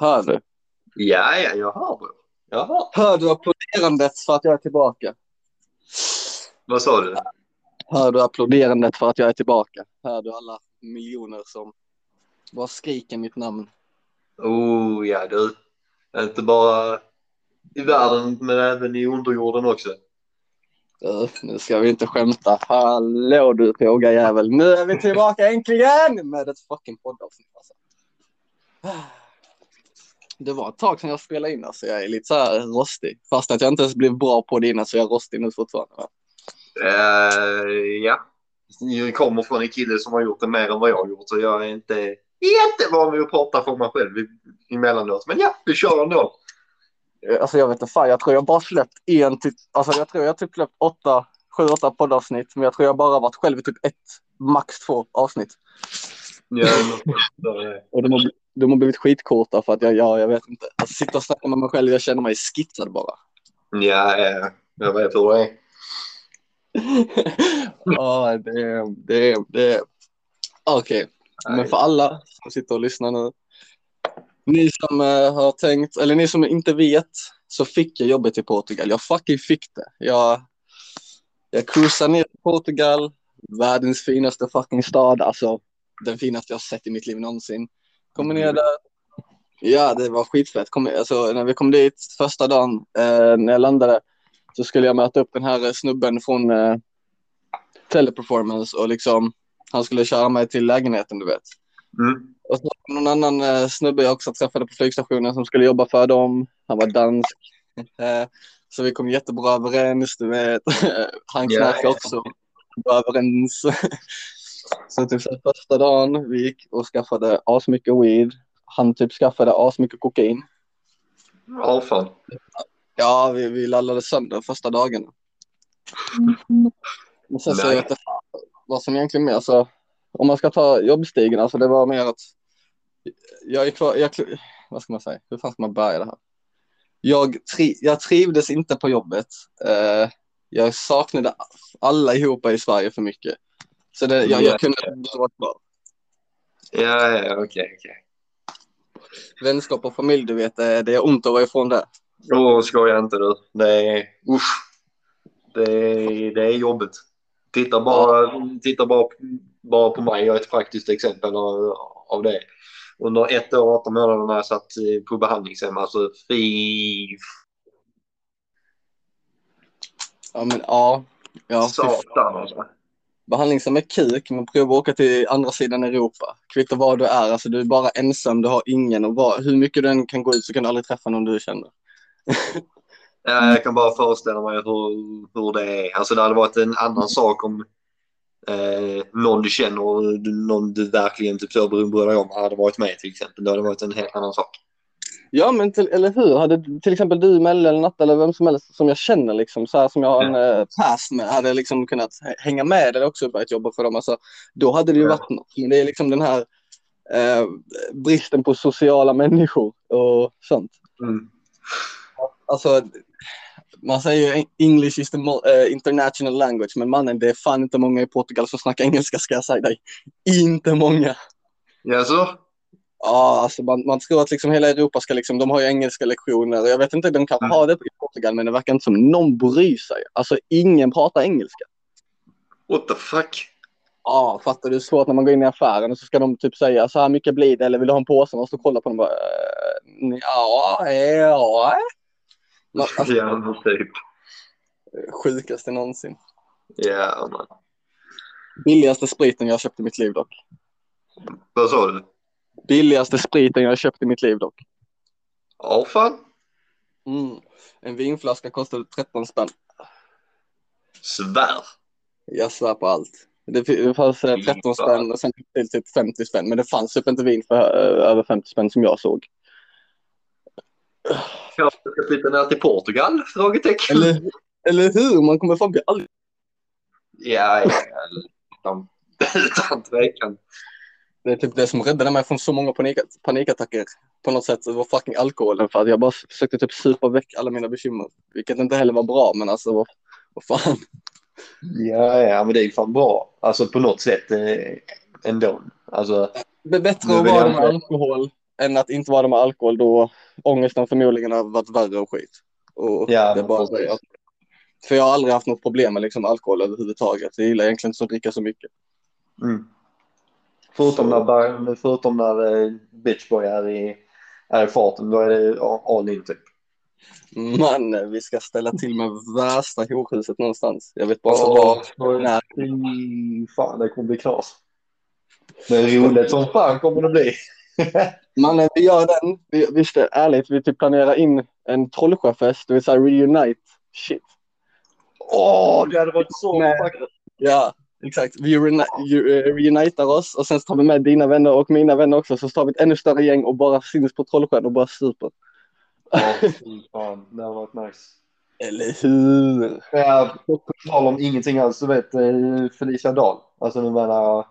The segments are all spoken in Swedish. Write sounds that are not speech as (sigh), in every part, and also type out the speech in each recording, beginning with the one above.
Hör du? Ja, ja, jag hör bror. Jag hör. Hör du applåderandet för att jag är tillbaka? Vad sa du? Hör du applåderandet för att jag är tillbaka? Hör du alla miljoner som bara skriker mitt namn? Oh ja du. Inte bara i världen men även i underjorden också. Nu ska vi inte skämta. Hallå du jävel. Nu är vi tillbaka äntligen med ett fucking poddavsnitt. Alltså. Det var ett tag sedan jag spelade in alltså. Jag är lite så här rostig. Fast att jag inte ens blev bra på det innan så jag är rostig nu fortfarande. Va? Uh, ja. Jag kommer från en kille som har gjort det mer än vad jag har gjort så jag är inte jättevan vid att prata för mig själv emellanåt. Men ja, vi kör ändå. Alltså jag vet inte fan, jag tror jag bara släppt en till, alltså jag tror jag typ släppt åtta, sju, åtta poddavsnitt. Men jag tror jag bara varit själv i typ ett, max två avsnitt. Ja, (laughs) och de har, de har blivit skitkorta för att jag, ja, jag vet inte. Alltså sitta och snacka med mig själv, jag känner mig skitsad bara. Ja, ja, jag vet hur det är. (laughs) Ja, det det det. Okej, okay. men för alla som sitter och lyssnar nu. Ni som uh, har tänkt, eller ni som inte vet, så fick jag jobbet i Portugal. Jag fucking fick det. Jag, jag cruisade ner till Portugal, världens finaste fucking stad, alltså den finaste jag sett i mitt liv någonsin. Kommer ner där. Ja, det var skitfett. Kom, alltså, när vi kom dit första dagen, eh, när jag landade, så skulle jag möta upp den här snubben från eh, Teleperformance och liksom, han skulle köra mig till lägenheten, du vet. Mm. Och så någon annan eh, snubbe jag också träffade på flygstationen som skulle jobba för dem. Han var dansk. Eh, så vi kom jättebra överens, du vet. (laughs) Han knarkade yeah. också. Bra överens. (laughs) Så typ så första dagen vi gick och skaffade asmycket weed. Han typ skaffade asmycket kokain. Ja, fan. Ja, vi, vi lallade sönder första dagarna. Men sen så jag vet inte vad som egentligen mer, alltså om man ska ta jobbstigen, alltså det var mer att jag är klar, jag, vad ska man säga, hur fan ska man börja det här? Jag, tri, jag trivdes inte på jobbet. Uh, jag saknade alla ihop i Sverige för mycket. Så det, jag, jag kunde inte vara kvar. Ja, ja, okej, okay, okej. Vänskap och familj, du vet, det, det är ont att vara ifrån det. Åh, skoja inte du. Det är, usch. Det är, det är jobbigt. Titta bara, titta bara, bara på mig. Jag är ett praktiskt exempel av, av det. Under ett år och åtta månader när jag satt på behandlingshem, alltså fy... Ja, men ja. ja Satan alltså behandlingshem är kuk, men prova att åka till andra sidan Europa. Kvittar var du är, alltså du är bara ensam, du har ingen och var, hur mycket du än kan gå ut så kan du aldrig träffa någon du känner. (laughs) ja, jag kan bara föreställa mig hur, hur det är. Alltså det hade varit en annan sak om eh, någon du känner och någon du verkligen typ så bryr dig om hade varit med till exempel. det hade varit en helt annan sak. Ja, men till, eller hur? Hade till exempel du, Melle eller Natta eller vem som helst som jag känner liksom så här som jag har en eh, pass med hade liksom kunnat hänga med eller också börjat jobba för dem. Alltså, då hade det ju varit något. Men det är liksom den här eh, bristen på sociala människor och sånt. Mm. Alltså, man säger ju English is the uh, international language, men mannen, det är fan inte många i Portugal som snackar engelska ska jag säga dig. Inte många. Ja, så? Ja, alltså man, man tror att liksom hela Europa ska liksom, de har ju engelska lektioner. Jag vet inte, de kan mm. ha det i Portugal, men det verkar inte som någon bryr sig. Alltså ingen pratar engelska. What the fuck? Ja, fattar du hur svårt när man går in i affären och så ska de typ säga så här mycket blir det eller vill du ha en påse? Man står och kollar på dem bara, äh, ja, ja. Alltså, ja, typ. Sjukaste någonsin. Ja, man. Billigaste spriten jag köpt i mitt liv dock. Vad sa du? Billigaste spriten jag har köpt i mitt liv dock. Ja, fan. Mm. En vinflaska kostade 13 spänn. Svär. Jag svär på allt. Det fanns 13 spänn och sen till typ 50 spänn. Men det fanns typ inte vin för eh, över 50 spänn som jag såg. Kanske ska flytta ner till Portugal? Frågetecken. Eller, eller hur? Man kommer fan bli aldrig... Ja, ja, utan, (laughs) utan tvekan. Det är typ det som räddade mig från så många panik panikattacker på något sätt. Det var fucking alkoholen för att jag bara försökte typ supa väck alla mina bekymmer. Vilket inte heller var bra, men alltså vad, vad fan. Ja, ja, men det är ju fan bra. Alltså på något sätt eh, ändå. Alltså, det är bättre att vara med alkohol än att inte vara med alkohol då ångesten förmodligen har varit värre och skit. Och Ja, det är bara precis. det. För jag har aldrig haft något problem med liksom alkohol överhuvudtaget. Jag gillar egentligen inte att dricka så mycket. Mm. Förutom Så- när, förutom när eh, bitchboy är i, är i farten, då är det all in typ. Man, vi ska ställa till med värsta horhuset någonstans. Jag vet bara inte Åh, var. Fy fan, det kommer bli knas. Men roligt som fan kommer det bli. (laughs) Mannen, vi gör den. Vi, visst, är ärligt, vi typ planerar in en trollsjöfest. Det vill säga reunite. Shit. Åh, det hade varit så vackert. Ja, exakt. Vi eh, reunitar oss och sen så tar vi med dina vänner och mina vänner också. Så tar vi ett ännu större gäng och bara syns på Trollsjön och bara super. Ja, (laughs) fan, det hade varit nice. Eller hur? Ja, på tal om ingenting alls, du vet eh, Felicia Dahl. Alltså nu menar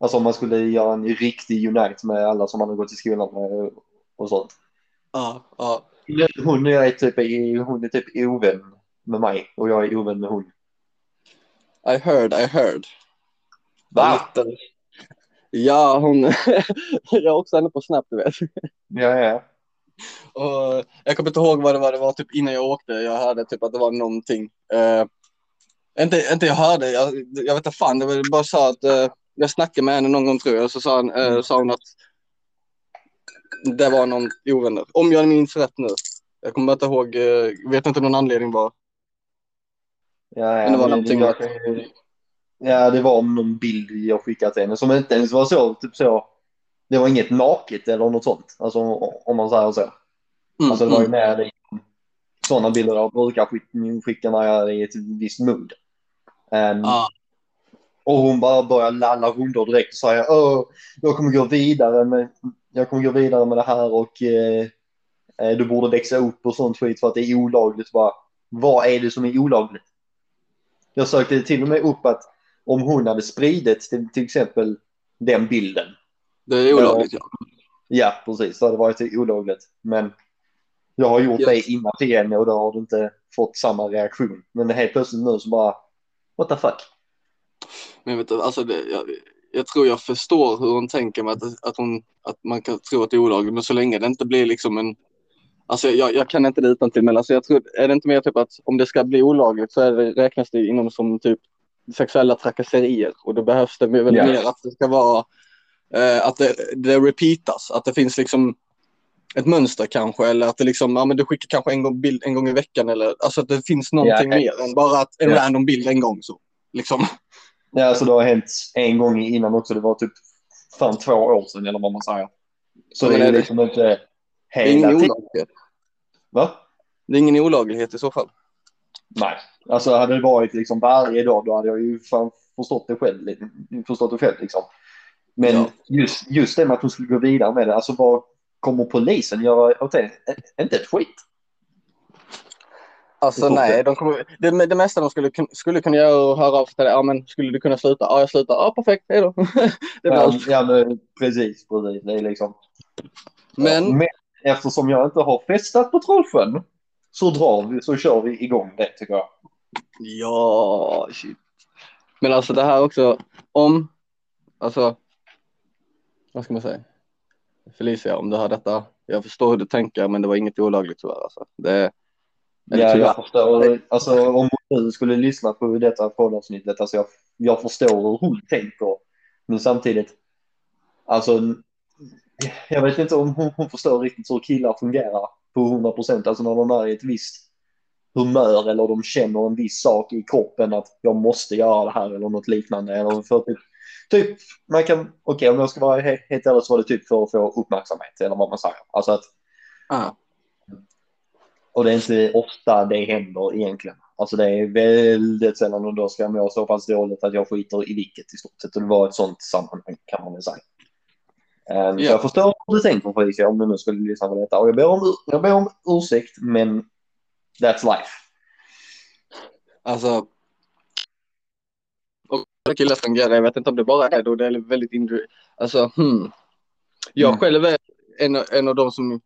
alltså om man skulle göra en riktig unite med alla som man har gått i skolan med och sånt. Ja, ja. Hon är typ, hon är typ ovän med mig och jag är ovän med hon. I heard, I heard. Va? Ja, hon... (laughs) jag är också henne på Snap, du vet. Ja, ja. Och jag kommer inte ihåg vad det var. Det var typ innan jag åkte. Jag hörde typ att det var någonting. Eh, inte, inte jag hörde. Jag, jag vet inte fan. Det var bara så att eh, jag snackade med henne någon gång tror jag. Så sa, han, eh, sa hon att det var någon ovänner. Om jag minns rätt nu. Jag kommer inte ihåg. Vet inte någon anledning bara. Ja, ja, det var någonting jag- att- Ja, det var någon bild jag skickat till henne som inte ens var så, typ så. Det var inget naket eller något sånt, alltså om man säger så. Mm, Alltså det var ju mm. mer sådana bilder jag brukar skick- skicka när jag är i ett visst mood. Ehm, Ja. Och hon bara börjar lalla rundor direkt och säger Åh, jag kommer gå vidare med, jag kommer gå vidare med det här och eh, eh, du borde växa upp och sånt skit för att det är olagligt. Bara, vad är det som är olagligt? Jag sökte till och med upp att om hon hade spridit till, till exempel den bilden. Det är olagligt. Ja. Ja, precis. Det hade varit olagligt. Men jag har gjort Ja. det innan henne och då har du inte fått samma reaktion. Men helt plötsligt nu så bara, what the fuck? Men vet du, alltså det, jag, jag tror jag förstår hur hon tänker med att, att, hon, att man kan tro att det är olagligt. Men så länge det inte blir liksom en... Alltså jag, jag kan inte det utantill men alltså jag tror, är det inte mer typ att om det ska bli olagligt så är det, räknas det inom som typ sexuella trakasserier och då behövs det väl Ja. mer att det ska vara eh, att det, det repeatas, att det finns liksom ett mönster kanske eller att det liksom, ja men du skickar kanske en gång bild en gång i veckan eller alltså att det finns någonting Ja. mer än bara att en Ja. random bild en gång så. Liksom. Ja, alltså det har hänt en gång innan också. Det var typ fan två år sedan eller vad man säger. Så Ja, det är liksom inte hela tiden. Va? Det är ingen olaglighet i så fall. Nej. Alltså hade det varit liksom varje dag då hade jag ju fan förstått det själv. Förstått det själv liksom. Men Ja. just, just det med att hon skulle gå vidare med det. Alltså vad kommer polisen göra åt det? Inte ett skit. Alltså nej, de kommer, det, det mesta de skulle, skulle kunna göra att höra av sig till dig. Ja men skulle du kunna sluta? Ja jag slutar. Ja perfekt, hej då. (laughs) det är Ja, allt. ja men precis, precis. Det är liksom. Men Ja, men eftersom jag inte har festat på Trollsjön så drar vi, så kör vi igång det tycker jag. ja, shit. Men alltså det här också, om, alltså, vad ska man säga? Felicia, om du har detta, jag förstår hur du tänker men det var inget olagligt tyvärr alltså. Det, Ja, tyvärr. jag förstår. Alltså om hon skulle lyssna på detta poddavsnittet, alltså jag, jag förstår hur hon tänker. Men samtidigt, alltså jag vet inte om hon, hon förstår riktigt hur killar fungerar på 100 procent. Alltså när de är i ett visst humör eller de känner en viss sak i kroppen att jag måste göra det här eller något liknande. Eller för typ, typ man kan, okej om jag ska vara he- helt ärlig så var det typ för att få uppmärksamhet eller vad man säger. Alltså att Ah, och det är inte ofta det händer egentligen. Alltså det är väldigt sällan och då ska jag må så pass dåligt att jag skiter i vilket i stort sett. Och det var ett sånt sammanhang kan man väl säga. Um, Så Ja. jag förstår hur du tänker Felicia om du nu skulle lyssna på detta. Och jag ber om, jag ber om ursäkt men that's life. Alltså. Och killar fungerar, jag vet inte om det bara är då, det är väldigt individuellt. Alltså, hmm. Jag Mm. själv är en, en av de som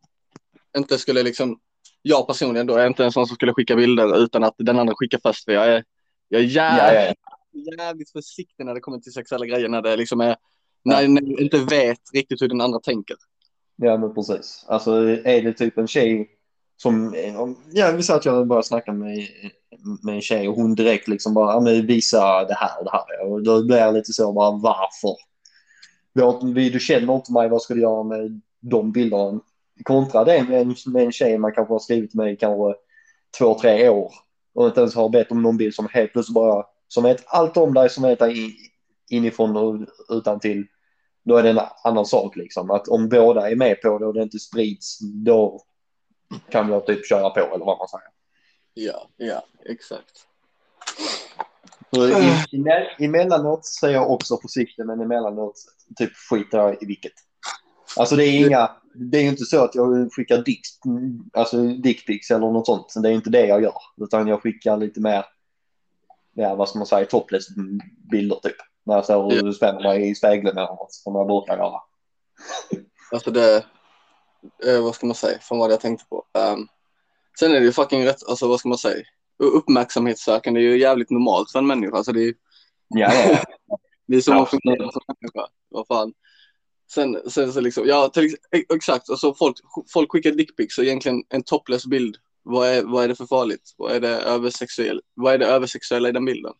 inte skulle liksom, jag personligen då är inte en sån som skulle skicka bilder utan att den andra skickar först. För jag är, jag är Ja, jävligt, ja, jävligt försiktig när det kommer till sexuella grejer. När det liksom är, när jag inte vet riktigt hur den andra tänker. Ja men precis. Alltså är det typ en tjej som, ja vi sa att jag bara snackade med, med en tjej och hon direkt liksom bara, ja men visa det här och det här. Och då blir jag lite så bara, varför? Du känner inte mig, vad ska du göra med de bilderna? Kontra det med en, med en tjej man kanske har skrivit med kanske två, tre år och inte ens har bett om någon bild som helt plötsligt bara, som vet allt om dig, som vet dig inifrån och utan till då är det en annan sak liksom. Att om båda är med på det och det inte sprids, då kan jag typ köra på eller vad man säger. Ja, ja, exakt. I, emellanåt är jag också försiktig, men emellanåt typ skiter jag i vilket. Alltså det är inga, det är ju inte så att jag skickar dick, alltså dickpics eller något sånt. Det är inte det jag gör, utan jag skickar lite mer, ja vad ska man säga, topless bilder typ. När jag står och spänner mig i spegeln eller något som jag brukar göra. Alltså det, eh, vad ska man säga, från vad jag tänkte på. Um, sen är det ju fucking rätt, alltså vad ska man säga, uppmärksamhetssökande är ju jävligt normalt för en människa. Alltså det är, ja, ja. (laughs) det är som man fungerar som människa. Vad fan. Sen, sen så liksom, ja till, exakt, alltså folk, folk skickar dickpics och egentligen en topless bild. Vad är, vad är det för farligt? Vad är det översexuella, vad är det översexuella i den bilden?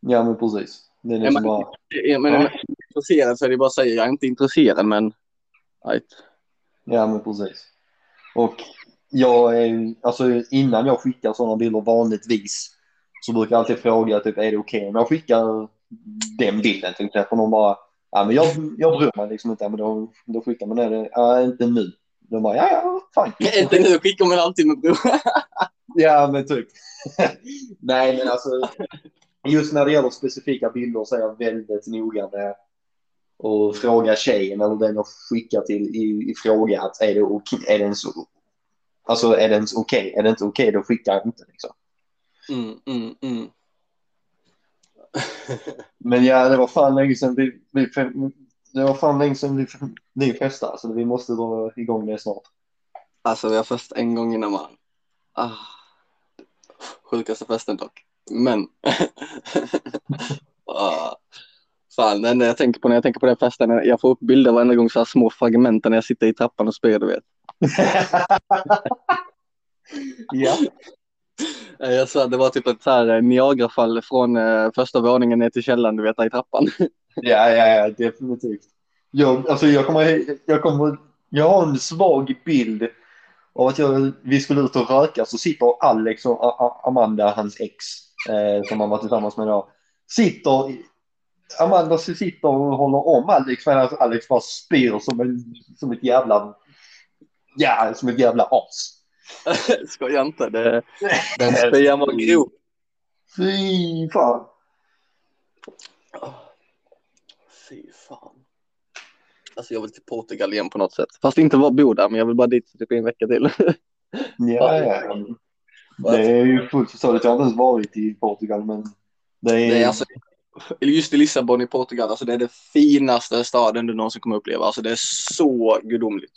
Ja men precis. Det är, är man, bara... är, men, ja. är man intresserad så är det bara att säga jag är inte intresserad men right. Ja men precis. Och jag är, alltså innan jag skickar sådana bilder vanligtvis så brukar jag alltid fråga typ är det okej okay om jag skickar den bilden till exempel någon bara ja men jag, jag bryr mig liksom inte men då, då skickar man det ja inte nu. Då bara ja ja fine. (laughs) inte nu skickar man alltid med bror. (laughs) ja men typ. (laughs) Nej men alltså just när det gäller specifika bilder så är jag väldigt noga med att fråga tjejen eller den jag skickar till i, i fråga att är det okej, är det ens, alltså är det ens okej, okay? är det inte okej okay, då skickar jag inte liksom. Mm, mm, mm. Men ja, det var fan länge sedan vi, vi det var fan länge sedan vi, vi festade så vi måste dra igång det snart. Alltså vi har fest en gång innan man. Ah. Sjukaste festen dock. Men. (laughs) ah. Fan, enda jag tänker på när jag tänker på den festen, jag får upp bilder varenda gång så här små fragment när jag sitter i trappan och spyr, du vet. (laughs) ja. Jag sa, det var typ ett så här Niagarafall från eh, första våningen ner till källaren, du vet, där i trappan. (laughs) ja, ja, ja, definitivt. Jag, alltså, jag, kommer, jag, kommer, jag har en svag bild av att jag, vi skulle ut och röka så sitter Alex och Amanda, hans ex, eh, som han var tillsammans med då, sitter Amanda sitter och håller om Alex medan Alex bara spyr som, en, som ett jävla, ja, som ett jävla as. (laughs) Skoja inte, det, den spyan var grov. Fy fan. fy fan. Alltså jag vill till Portugal igen på något sätt. Fast inte vara bo där, men jag vill bara dit typ en vecka till. (laughs) ja, ja. Det är ju fullt förståeligt. Jag har inte ens varit i Portugal, men det är... Det är alltså, just i Lissabon i Portugal, alltså det är det finaste staden du någonsin kommer uppleva. Alltså det är så gudomligt.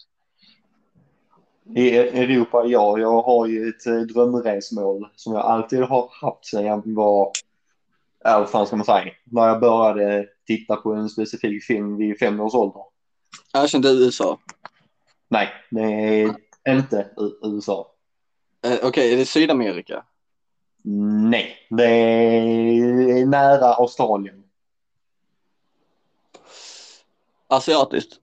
I Europa, ja. Jag har ju ett eh, drömresmål som jag alltid har haft sedan jag var, ja vad fan ska man säga, när jag började titta på en specifik film vid fem års ålder. Erkänn det USA. Nej, det är inte USA. Eh, Okej, är det Sydamerika? Nej, det är nära Australien. Asiatiskt?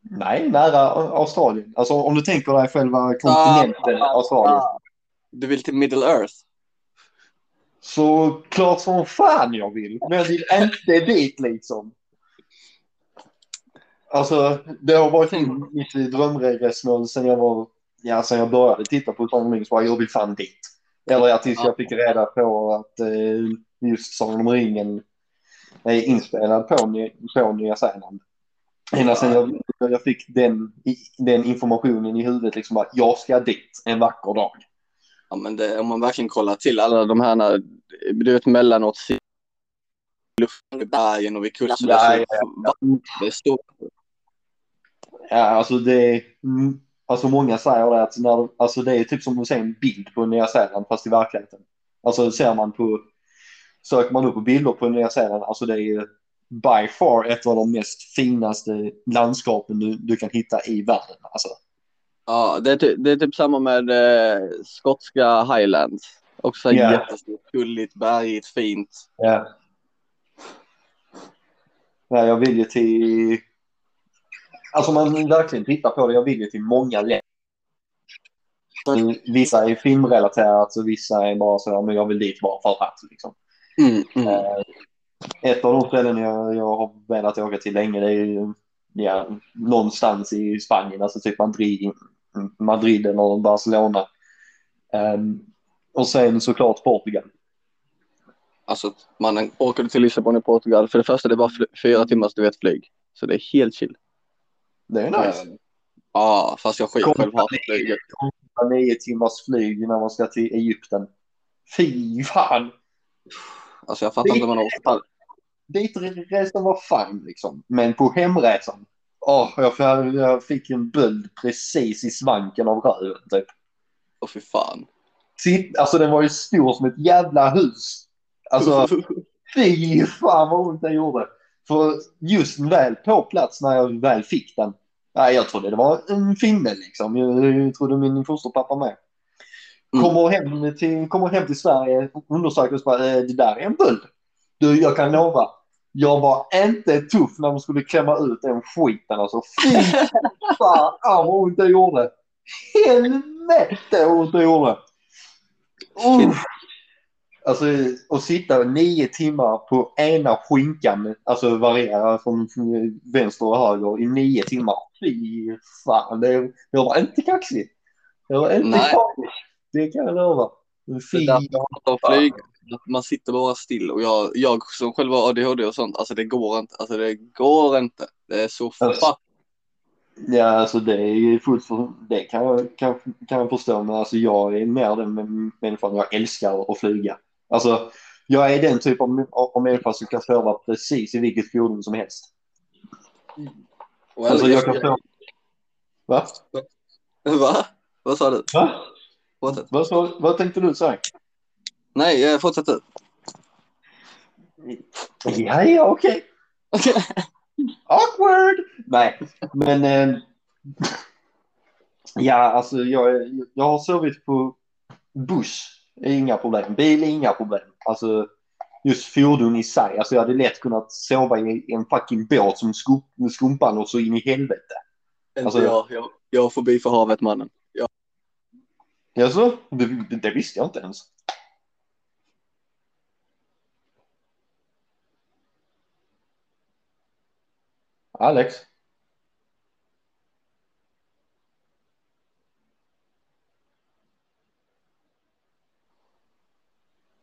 Nej, nära Australien. Alltså om du tänker dig själva kontinenten ah, Australien. Ah, du vill till Middle Earth? Så klart som fan jag vill, men jag vill inte dit liksom. Alltså, det har varit mitt drömresmål sen jag var, ja, sen jag började titta på Sagan om jag vill fan dit. Eller tills jag fick reda på att eh, just Sagan om ringen är inspelad på, på Nya Zeeland. Ända sen jag, jag fick den, den informationen i huvudet, liksom att jag ska dit en vacker dag. Ja, men det, om man verkligen kollar till alla de här, du vet mellanåt, luften i bergen och vid kusten. Ja, ja, ja. Det är stort. Ja, alltså det, alltså många säger det att när, alltså det är typ som att se en bild på Nya Zeeland fast i verkligheten. Alltså ser man på, söker man upp på bilder på Nya Zeeland, alltså det är by far ett av de mest finaste landskapen du, du kan hitta i världen. Alltså. Ja, det är, ty- det är typ samma med eh, skotska highlands. Också Ja. jättestort, gulligt, bergigt, fint. Ja. Nej, jag vill ju till... Alltså om man verkligen tittar på det, jag vill ju till många länder. Vissa är filmrelaterat och vissa är bara så, ja, men jag vill dit bara för att. Liksom. Mm, mm. Eh, Ett av de ställen jag, jag har velat åka till länge det är ju ja, någonstans i Spanien, alltså typ Madrid, Madrid eller Barcelona. Ehm, och sen såklart Portugal. Alltså, mannen, åker till Lissabon i Portugal, för det första det är bara fyra timmars du vet flyg. Så det är helt chill. Det är nice. Eh, Ja, fast jag skiter själv hatar flyget. Nio timmars flyg när man ska till Egypten. Fy fan! Alltså jag fattar inte vad man orkar. Ditresan var fine liksom. Men på hemresan. Åh, jag, jag fick en böld precis i svanken av röven typ. Åh fy fan. Sitt, alltså den var ju stor som ett jävla hus. Alltså (laughs) fy fan vad ont det gjorde. För just väl på plats när jag väl fick den. Nej, jag trodde det var en finne liksom. Jag, jag trodde min fosterpappa med. Mm. Kommer, hem till, kommer hem till Sverige, undersöker och bara, eh, det där är en böld. Du, jag kan lova. Jag var inte tuff när de skulle klämma ut den skiten alltså. Fy fan (laughs) vad ont det gjorde. Helvete vad ont det gjorde. Uff. Alltså att sitta nio timmar på ena skinkan, alltså variera från vänster och höger i nio timmar. Fy fan, det, jag var inte kaxig. Jag var inte Nej. kaxig. Det kan jag lova. Fy Det flyg. Man sitter bara still och jag, jag som själv har ADHD och sånt, alltså det går inte. Alltså det går inte. Det är så Alltså, fuck. Ja, alltså det är ju fullt för, det kan jag, kan, kan jag förstå, men alltså jag är mer den människan jag älskar att flyga. Alltså, jag är den typ av, av människa som kan sova precis i vilket fordon som helst. Alltså jag kan sova... Va? Va? Vad sa du? Va? Fortsätt. Vad, sa- vad tänkte du säga? Nej, eh, fortsätt du. Ja, ja, okej. Awkward! Nej, men... Eh, ja, alltså jag, jag har sovit på buss. Inga problem. Bil inga problem. Alltså just fordon i sig. Alltså jag hade lätt kunnat sova i en fucking båt som skumpan och så in i helvete. Inte Alltså- jag. jag. Jag har fobi för havet mannen. Alltså, det, det, det visste jag inte ens. Alex?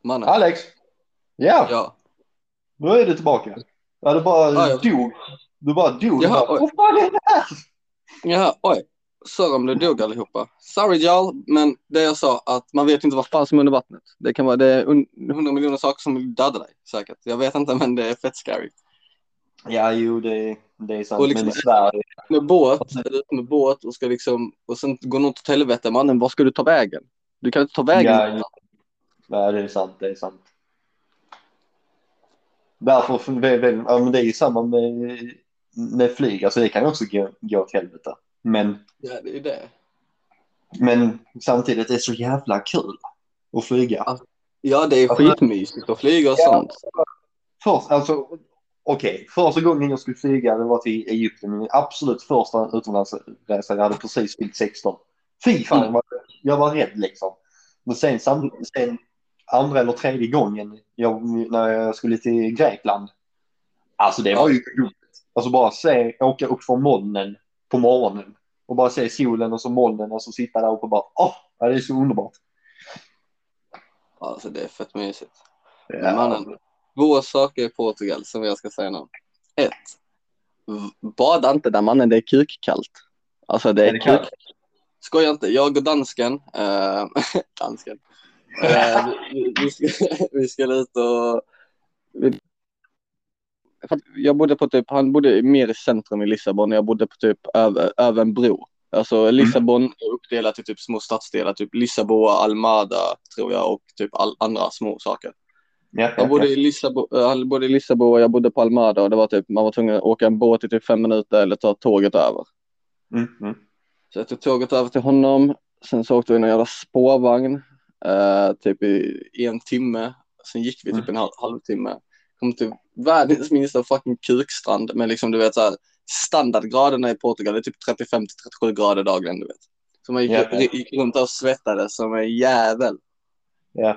Mannen. Alex? Ja, Ja. nu är du tillbaka. Ja, du bara Ja, jag- dog. Du bara dog. Jaha, du bara, oj. Vad fan är det här? Ja, oj. Sorry om du dog allihopa. Sorry y'all, men det jag sa att man vet inte vad fan som är under vattnet. Det kan vara det är un- hundra miljoner saker som vill döda dig säkert. Jag vet inte men det är fett scary. Ja, jo, det, det är sant. Och liksom- Men i Sverige. Med båt, med båt och ska liksom och sen går något åt helvete mannen, var ska du ta vägen? Du kan inte ta vägen. Ja. Nej, det är sant. Det är sant. Därför, för- det, det, ja, men det är ju samma med, med flyg. Alltså det kan ju också gå, gå åt helvete. Men, Ja, det är det. men samtidigt är det så jävla kul att flyga. Ja, det är Alltså- skitmysigt att flyga och Ja. sånt. Först, alltså, okej. Första gången jag skulle flyga det var till Egypten. Min absolut första utomlandsresa. Jag hade precis fyllt 16. Fy fan, Mm. jag, var, rädd liksom. Men sen, sen andra eller tredje gången jag, när jag skulle till Grekland. Alltså det var ju roligt. Alltså bara se, åka upp från molnen på morgonen. Och bara se solen och så molnen och så sitta där uppe och bara åh, ja, det är så underbart. Alltså det är fett mysigt. Ja. mannen, två saker i Portugal som jag ska säga nu. Ett. Bada inte där mannen, det är kukkallt. Alltså det är, Är det kuk... Skoja inte, jag och dansken, eh, (laughs) dansken, vi, vi, ska, (laughs) vi ska ut och... Vi, jag bodde på typ, han bodde mer i centrum i Lissabon jag bodde på typ över, över en bro. Alltså Lissabon är uppdelat i typ små stadsdelar, typ Lissabon, Almada tror jag och typ all, andra små saker. Ja, Jag bodde i Lissabon, jag bodde i Lissabon och jag bodde på Almada och det var typ, man var tvungen att åka en båt i typ fem minuter eller ta tåget över. Mm, mm. Så jag tog tåget över till honom. Sen så åkte vi i en jävla spårvagn, eh, typ i, i en timme. Sen gick vi typ en halv, halvtimme. Kom till världens minsta fucking kukstrand med liksom du vet så här standardgraderna i Portugal är typ 35 till 37 grader dagligen du vet. Så man gick, Ja. gick runt och svettades som en jävel. Ja.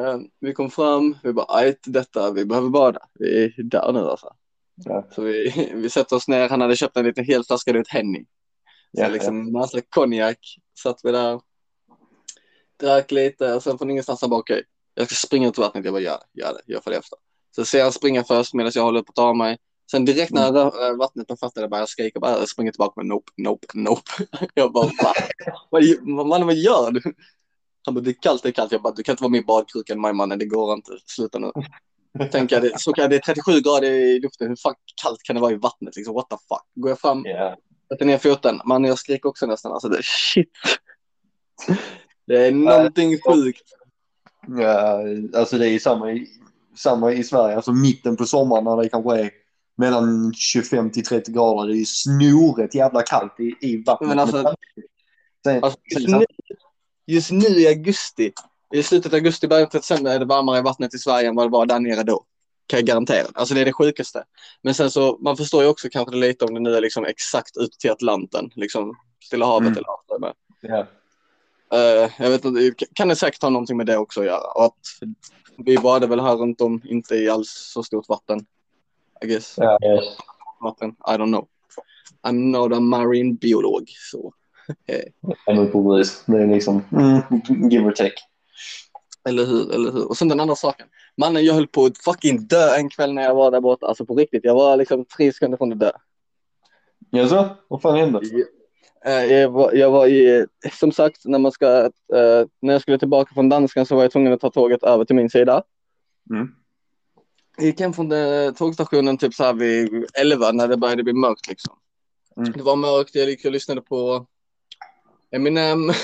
Eh, vi kom fram, vi bara ajt detta, vi behöver bada. Vi är där nu alltså. Ja. Så vi, (laughs) vi sätter oss ner, han hade köpt en liten hel flaska ut Henny. Så Ja, liksom massa konjak, satt vi där. Drack lite och sen från ingenstans han bara okej, jag ska springa ut till vattnet. Jag bara gör det, gör det, jag följer efter. Så ser han springa först medan jag håller på att ta mig. Sen direkt när rör äh, vattnet på fötterna börjar jag skrika bara jag springer tillbaka med nope, nope, nope. (laughs) Jag bara va? Vad, mannen vad gör du? Han bara det är kallt, det är kallt. Jag bara du kan inte vara med i badkrukan majmannen, det går inte. Sluta nu. Tänker jag, det, så kan jag, det är 37 grader i luften, hur fan kallt kan det vara i vattnet liksom? What the fuck? Går jag fram, Ja. sätter ner foten, man jag skriker också nästan. Alltså det shit. Det är någonting sjukt. Ja, alltså det är samma i, samma i Sverige. Alltså mitten på sommaren när det kanske är mellan 25 till 30 grader. Det är snoret jävla kallt i, i vattnet. Men alltså- Sen, Alltså, just, nu, just nu i augusti, i slutet av augusti, början av december är det varmare i vattnet i Sverige än vad det var där nere då. Kan jag garantera. Alltså det är det sjukaste. Men sen så, man förstår ju också kanske lite om det nu är liksom exakt ut till Atlanten, liksom Stilla havet Mm. eller vad det är. Eh, jag vet inte, kan det säkert ha någonting med det också att göra. Och att vi badade väl här runt om, inte i alls så stort vatten. I guess. Ja, ja. Vatten, I don't know. I'm not a marine biolog, så. Ja, men precis. Det är liksom mm, give or take. Eller hur, eller hur. Och sen den andra saken. Mannen, jag höll på att fucking dö en kväll när jag var där borta. Alltså på riktigt, jag var liksom tre sekunder från att dö. Jaså? Vad fan hände? Eh, Jag var, jag var i, som sagt, när man ska, eh, när jag skulle tillbaka från danskan så var jag tvungen att ta tåget över till min sida. Mm. Jag gick hem från eh, tågstationen typ så här vid 11 när det började bli mörkt liksom. Mm. Det var mörkt, jag gick och lyssnade på Eminem. (laughs)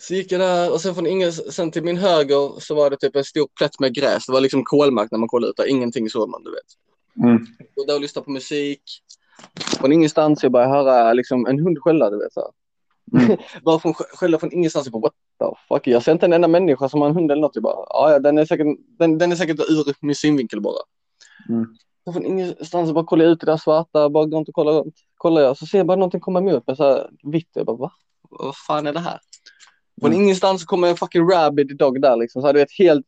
Så gick jag där och sen från ingen, sen till min höger så var det typ en stor plätt med gräs. Det var liksom kolmark när man kollade ut där. Ingenting såg man, du vet. Mm. Och där och lyssnade på musik. Från ingenstans jag började höra liksom en hund skälla, du vet så. Mm. (laughs) bara från skälla från ingenstans. Jag bara, what the fuck? Jag ser inte en enda människa som har en hund eller något. Jag bara, "Ja, ja, den är säkert, den, den är säkert ur min synvinkel bara. Mm. Och från ingenstans så bara kollar jag ut i det där svarta, bara går runt och kollar runt. Kollar jag så ser jag bara någonting komma emot mig så här vitt. Jag bara, va? Vad fan är det här? Från Mm. ingenstans så kommer en fucking rabid dog där liksom. Så här, du vet helt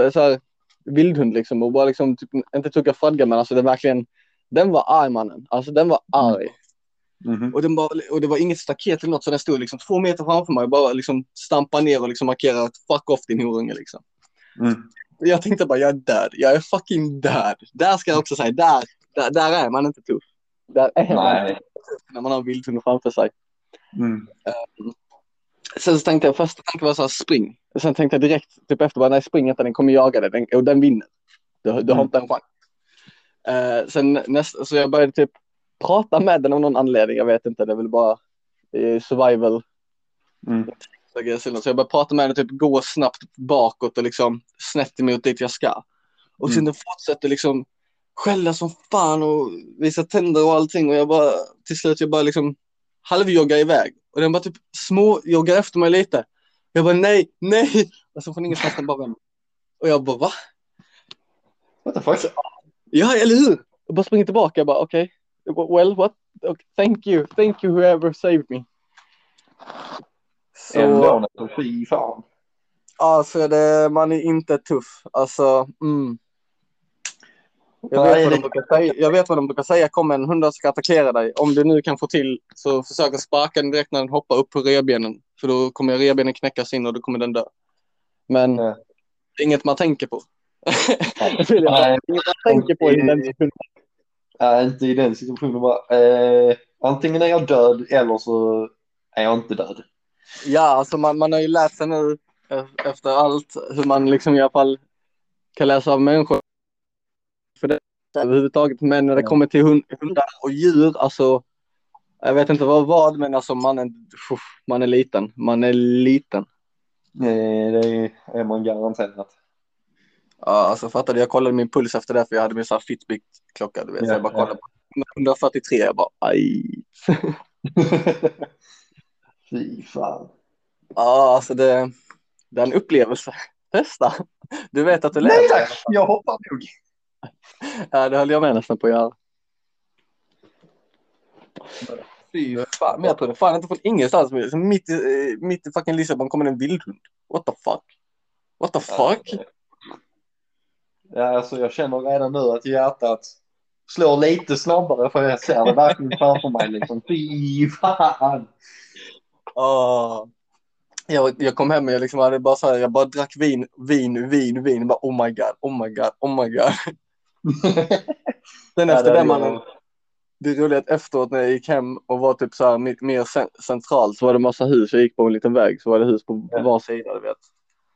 eh, så här vildhund liksom och bara liksom typ, inte tugga fradga men alltså det verkligen den var arg mannen. Alltså den var arg. Mhm. Och, den bara, och det var inget staket eller något så den stod liksom två meter framför mig och bara liksom stampa ner och liksom markera att fuck off din horunge liksom. Mm. Jag tänkte bara jag är död. Jag är fucking död. Där ska jag också säga, där, där, där är man inte tuff. Där är man inte tuff när man har en vildhund framför sig. Mm. Sen så tänkte jag, första tanken var så här, spring. Och sen tänkte jag direkt, typ efter bara, nej spring inte, den kommer jaga dig den, och den vinner. Du, du har Mm. inte en chans. Eh, sen nästa, så jag började typ prata med den av någon anledning, jag vet inte, det är väl bara survival. Mm. Så jag så började prata med den, typ gå snabbt bakåt och liksom snett emot dit jag ska. Och sen Mm. den fortsätter liksom skälla som fan och visa tänder och allting och jag bara till slut jag bara liksom halvjoggar iväg och den bara typ små joggar efter mig lite. Jag bara nej, nej och så från ingenstans den bara vänder. Och jag bara va? What the fuck? Ja, eller hur? Jag bara springer tillbaka jag bara okej. Well, what? Okay, thank you, thank you whoever saved me. Så, Ändå, fy fan. alltså det, man är inte tuff. Alltså, mm. Jag Nej, vet, vad de brukar säga, jag vet vad de brukar säga, kom en hund ska attackera dig. Om du nu kan få till så försök att sparka den direkt när den hoppar upp på revbenen. För då kommer revbenen knäckas in och då kommer den dö. Men Ja. det är inget man tänker på. Vill jag Nej. inget tänker på i den situationen. Nej, inte i den situationen bara. Eh, antingen är jag död eller så är jag inte död. Ja, alltså man, man har ju lärt sig nu e- efter allt hur man liksom i alla fall kan läsa av människor. För det överhuvudtaget. Men när det kommer till hund, hundar och djur, alltså. Jag vet inte vad vad, men alltså man är, man är liten. Man är liten. Eh, det är man garanterat. Ja, alltså fattade jag kollade min puls efter det för jag hade min sån här Fitbit-klocka, du vet. Ja, så jag bara ja. kollade på 143, jag bara aj. (laughs) Fy fan. Ja, alltså det, det är en upplevelse. Testa. Du vet att du Nej lever. tack, jag hoppar nog. Ja, det höll jag med nästan på att göra. Fy fan, men jag trodde fan inte från ingenstans. Så Mitt i, eh, mitt i fucking Lissabon kommer en vildhund. What the fuck? What the fuck? Ja, alltså jag känner redan nu att hjärtat slår lite snabbare för jag ser det verkligen framför mig liksom. Fy fan. Åh. Jag, jag kom hem och jag liksom hade bara så här, jag bara drack vin, vin, vin, vin. Bara oh my god, oh my god, oh my god. Sen Ja, efter det det mannen, det är att efteråt när jag gick hem och var typ så här mer, mer cen- centralt så var det massa hus. Jag gick på en liten väg så var det hus på Ja. var sida, du vet.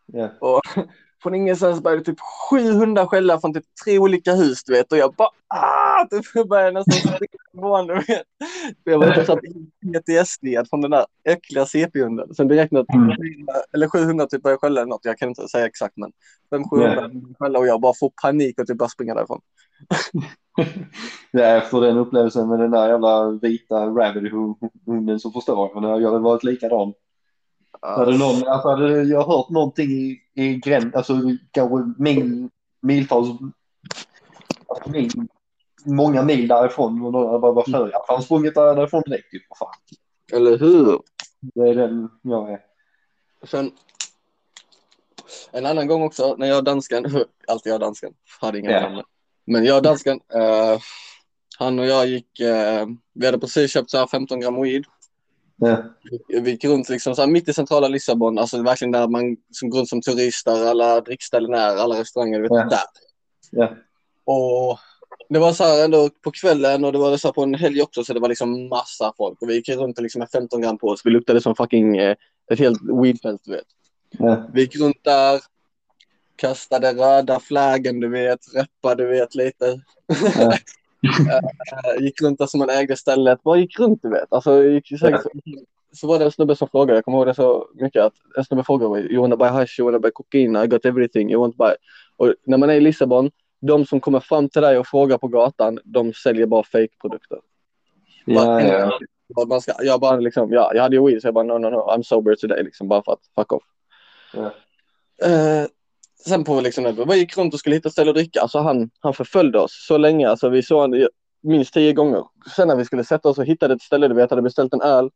Ja. Och från ingenstans började typ sju hundar skälla från typ tre olika hus, du vet. Och jag bara ah! Typ började nästan springa ifrån, du vet. För jag var så PTSD från den där äckliga CP-hunden. Sen direkt när Mm. 400 eller 700 typ började skälla eller något, jag kan inte säga exakt men 500 skälla och jag bara får panik och typ bara springer därifrån. (laughs) Ja, efter den upplevelsen med den där jävla vita rabbit-hunden så förstår jag. Jag hade varit likadan. Hade, någon, alltså hade jag hört någonting i, i gräns, alltså kanske mil, miltals, alltså mil, många mil därifrån och någon hade bara, vad för jag? Han sprungit därifrån direkt för fan. Eller hur? Det är den jag är. Sen en annan gång också när jag och dansken, (laughs) alltid jag och dansken, hade ingen Ja. namn. Men jag och dansken, eh, han och jag gick, eh, vi hade precis köpt så här 15 gram weed. Ja. Vi gick runt liksom så mitt i centrala Lissabon, alltså verkligen där man som går runt som turist, där alla drickställen är, alla restauranger, du vet, Ja. där. Ja. Och det var så här ändå på kvällen och det var så på en helg också så det var liksom massa folk och vi gick runt liksom med 15 gram på oss. Vi luktade som fucking eh, ett helt weedfält du vet. Ja. Vi gick runt där, kastade röda flaggen du vet, reppade du vet lite. Ja. (laughs) Eh, gick runt där som man ägde stället, bara gick runt du vet. Alltså, gick säkert, så var det en snubbe som frågade, jag kommer ihåg det så mycket, att en snubbe frågade mig, you wanna buy hash, you wanna buy cocaine, I got everything, you want buy. Och när man är i Lissabon, de som kommer fram till dig och frågar på gatan, de säljer bara fake-produkter. Ja, ja. Vad Man ska, jag bara liksom, ja, jag hade ju weed så jag bara no, no, no, I'm sober today liksom, bara för att fuck off. Ja. Eh, sen på liksom, vi gick runt och skulle hitta ställe att dricka, alltså han, han förföljde oss så länge, alltså vi såg honom minst tio gånger. Sen när vi skulle sätta oss och hittade ett ställe, du vet, hade beställt en öl.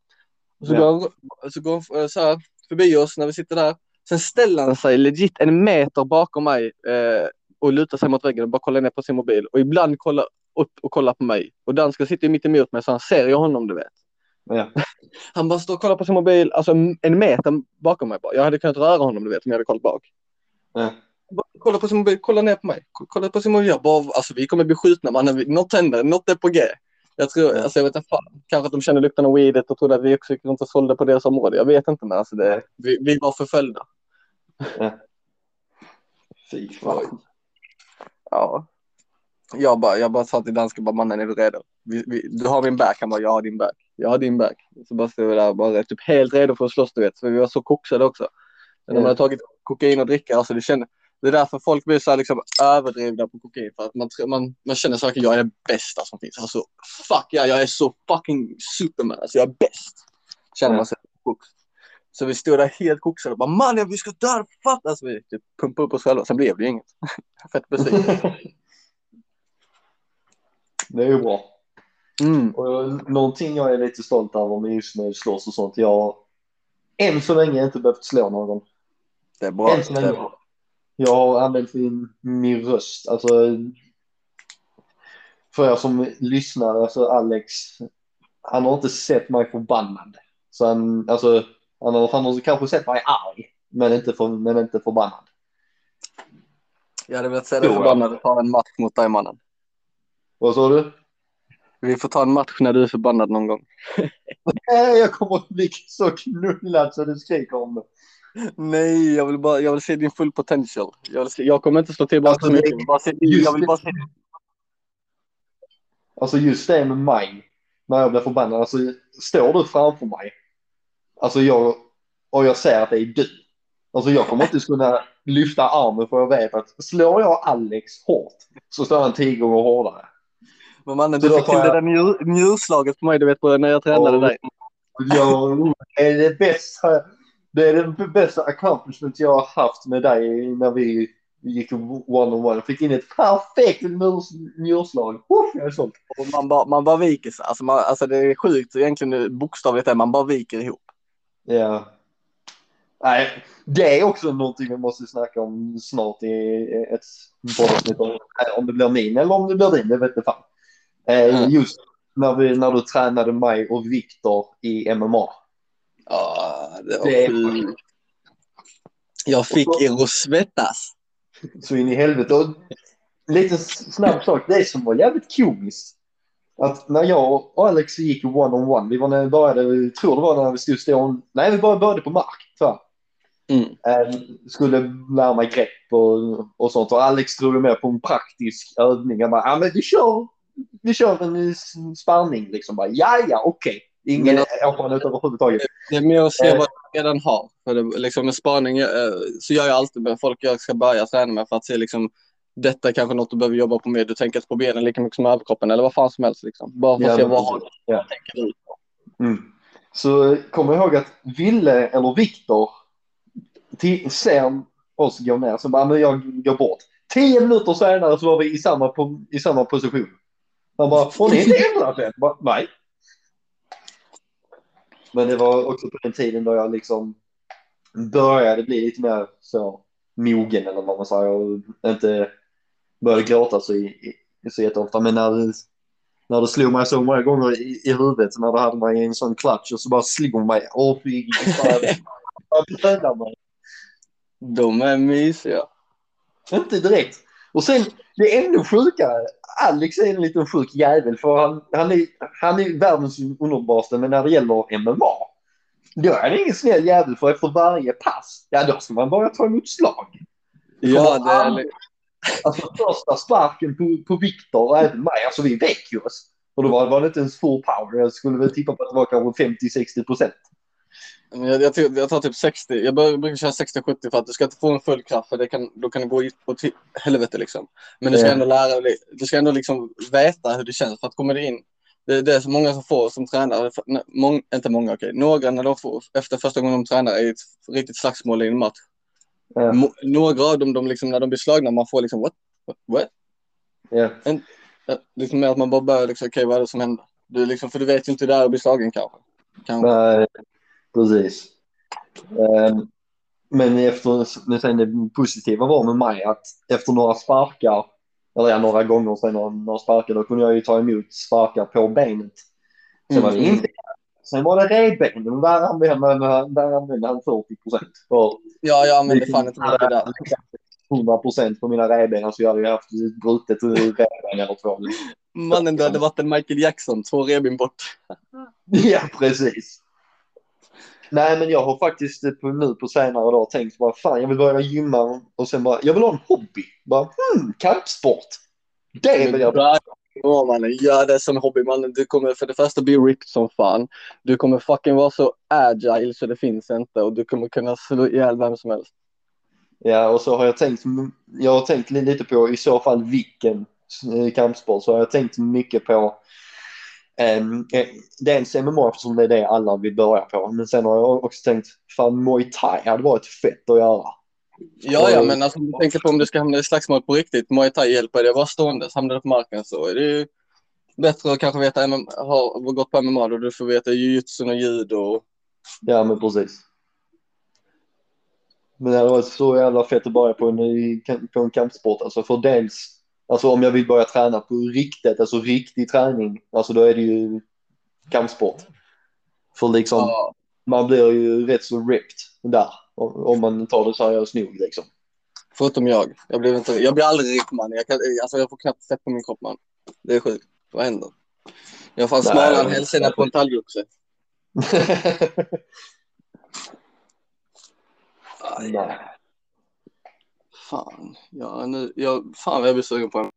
Och så Ja. går han, så går han eh, så här, förbi oss när vi sitter där. Sen ställer han sig legit en meter bakom mig eh, och lutar sig mot väggen och bara kollar ner på sin mobil. Och ibland kollar upp och kollar på mig. Och dansken sitter mitt emot mig så han ser ju honom, du vet. Ja. Han bara står och kollar på sin mobil, alltså en en meter bakom mig bara. Jag hade kunnat röra honom, du vet, om jag hade kollat bak. Kolla på sin mobil, kolla ner på mig. Kolla på sin mobil. Jag bara, alltså vi kommer bli skjutna. Vi- Något händer, något är på G. Jag tror, alltså jag vet inte fan. Kanske att de kände lukten av weedet och trodde att vi också gick runt och sålde på deras område. Jag vet inte men alltså det, vi, vi var förföljda. Fy fan. Ja. Jag bara, jag bara sa till dansken, bara mannen är du redo? Vi, vi, du har min back. Han bara, jag har din back. Jag har din back. Så bara stod vi där bara typ helt redo för att slåss du vet. För vi var så koksade också. När man har tagit kokain och dricka, alltså det kände, det är därför folk blir så här liksom överdrivna på kokain. För att man, man, man känner att jag är det bästa som finns. Alltså fuck ja, jag är så fucking superman. Alltså jag är bäst. Känner man sig koks. Så vi stod där helt koksade och bara mannen vi ska dö, fuck. Alltså vi typ pumpade upp oss själva. Sen blev det ju inget. (laughs) Fett besviken. (laughs) Det är ju bra. Mm. Och någonting jag är lite stolt över med just med slåss och sånt. Jag har än så länge inte behövt slå någon. Det är bra. Än så Det är bra. Jag har använt min, min röst. Alltså, för er som lyssnar, alltså Alex, han har inte sett mig förbannad. Så han, alltså, han har, han har kanske sett mig arg, men inte, för, men inte förbannad. Jag hade velat se dig förbannad och ta en match mot dig mannen. Vad sa du? Vi får ta en match när du är förbannad någon gång. (laughs) Nej, jag kommer att bli så knullad så du skriker om det. Nej, jag vill bara jag vill se din full potential. Jag, se, jag kommer inte slå tillbaka Alltså, så mycket. det- Jag vill bara se, jag vill det. bara se Alltså just det med mig, när jag blir förbannad, alltså står du framför mig, alltså jag, och jag säger att det är du, alltså jag kommer inte kunna, lyfta armen för jag vet att slår jag Alex hårt så slår han tio gånger hårdare. Men mannen, du fick till det jag- där njur, njurslaget på mig, du vet, när jag tränade Och- dig. Ja, det är det bästa, det är det bästa accomplishment jag har haft med dig när vi gick one-on-one. Fick in ett perfekt njurs- njurslag. Uff, jag är såld. Och man, bara, man bara viker sig. Alltså, man, alltså det är sjukt egentligen bokstavligt är man bara viker ihop. Ja. Nej, det är också någonting vi måste snacka om snart i ett poddavsnitt. Om- Om det blir min eller om det blir din, det vet jag fan. Eh, Mm. Just när, vi, när du tränade mig och Viktor i MMA. Ja, det är sjukt. Jag fick er att svettas. Så in i helvete. Och lite snabb sak, det som var jävligt komiskt. Att när jag och Alex gick one-on-one, vi var när vi började, jag tror det var när vi stod stående, nej vi bara började på mark. Så här. Mm. Eh, skulle lära mig grepp och, och sånt. Och Alex drog med på en praktisk övning. Han bara, ja men vi kör, vi kör en s- sparring liksom. Bara, ja ja okej. Ingen erfarenhet överhuvudtaget. Det är mer att se Eh. vad jag redan har. För det, liksom med spaning eh, så gör jag alltid med folk jag ska börja träna med för att se liksom detta kanske något du behöver jobba på mer. Du tänker inte på benen lika mycket som överkroppen eller vad fan som helst. Liksom. Bara för att Ja, se vad har precis. Ja. tänker du. Mm. Så kom ihåg att Ville eller Viktor ser oss gå ner så bara, men jag går bort. Tio minuter senare så var vi i samma, i samma position. Han bara, får ni inte ändra det? Nej. Men det var också på den tiden då jag liksom började bli lite mer så mogen eller vad man säger och inte började gråta så, i, så jätteofta. Men när, när det slog mig så många gånger i, i huvudet när det hade mig i en sån klatsch och så bara slog mig. Åh fy fan. De är mysiga. Inte direkt. Och sen, det är ännu sjukare. Alex är en liten sjuk jävel för han, han, är, han är världens underbaraste men när det gäller MMA då är det ingen snäll jävel för efter varje pass, ja då ska man börja ta emot slag. Ja, det är, li- Alltså första sparken på, på Viktor och även mig, alltså vi vek ju oss. Och då var det inte ens full power. Jag skulle väl tippa på att det var kanske 50-60 procent. Jag, jag, jag tar typ 60. Jag brukar köra 60-70 för att du ska inte få en full kraft för det kan, då kan det gå åt helvete liksom. Men du ska ändå lära dig, du ska ändå liksom veta hur det känns för att komma in. Det, det är så många som får som tränar, mång, inte många okej, några när de får, efter första gången de tränar är ett riktigt slagsmål i en match. Mo- Några av dem, de liksom, när de blir slagna, man får liksom what? What? what? Eh, Liksom mer att man bara börjar liksom, okej vad är det som händer? Du liksom, för du vet ju inte hur det är att bli slagen kanske. kanske. Nej, precis. Ehm, men efter, men sen det positiva var med mig att efter några sparkar, eller ja, några gånger sen några, några sparkar, då kunde jag ju ta emot sparkar på benet. Sen var det Mm. inte Sen var det revbenen, där använde han, där använde han 40 procent. Ja, jag använder fan inte mycket där. 100 procent på mina revben så jag hade ju haft brutet revben eller två. Mannen, du hade varit en Michael Jackson, två revben bort. Ja, precis. Nej, men jag har faktiskt på, nu på senare dag tänkt bara fan, jag vill börja gymma och sen bara, jag vill ha en hobby. Bara, hmm, kampsport. Det vill jag. Ja mannen, gör det som hobby mannen. Du kommer för det första bli ripped som fan. Du kommer fucking vara så agile så det finns inte och du kommer kunna slå ihjäl vem som helst. Ja, och så har jag tänkt, jag har tänkt lite på i så fall vilken eh, kampsport. Så har jag tänkt mycket på dels MMA eftersom det är det alla vill börja på. Men sen har jag också tänkt, fan Muay Thai hade varit fett att göra. Ja, ja, men alltså, om du tänker på om du ska hamna i slagsmål på riktigt. Muay Thai hjälper dig att vara stående. Hamnar du på marken så är det ju bättre att kanske veta MMA, ha gått på MMA då du får veta jujutsu och judo. Ja, men precis. Men det hade varit så jävla fett att börja på en, på en kampsport. Alltså för dels, alltså om jag vill börja träna på riktigt, alltså riktig träning, alltså då är det ju kampsport. För liksom, Ja, man blir ju rätt så ripped där. Om man tar det seriöst nog liksom. förutom jag. Jag blir, inte, jag blir aldrig rik man. Jag, kan, alltså, jag får knappt fett på min kropp man. Det är sjukt. Vad händer? Jag har fan smalare än hälsena på en talgoxe. (laughs) Nej. Fan, ja, nu, jag, fan vad jag blir sugen på en.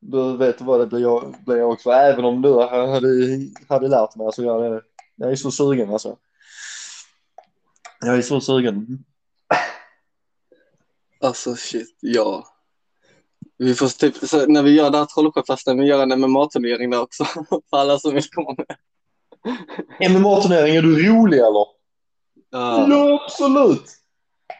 Du vet vad det blir jag, blir jag också. Även om du hade, hade lärt mig. Alltså jag, är- jag är så sugen alltså. Jag är så sugen. Alltså shit, ja. Vi får typ, så när vi gör det här Trollsjöfesten, vi gör en MMA-turnering där också. (laughs) För alla som vill komma med. MMA-turnering, är du rolig eller? Ja. Ja, absolut.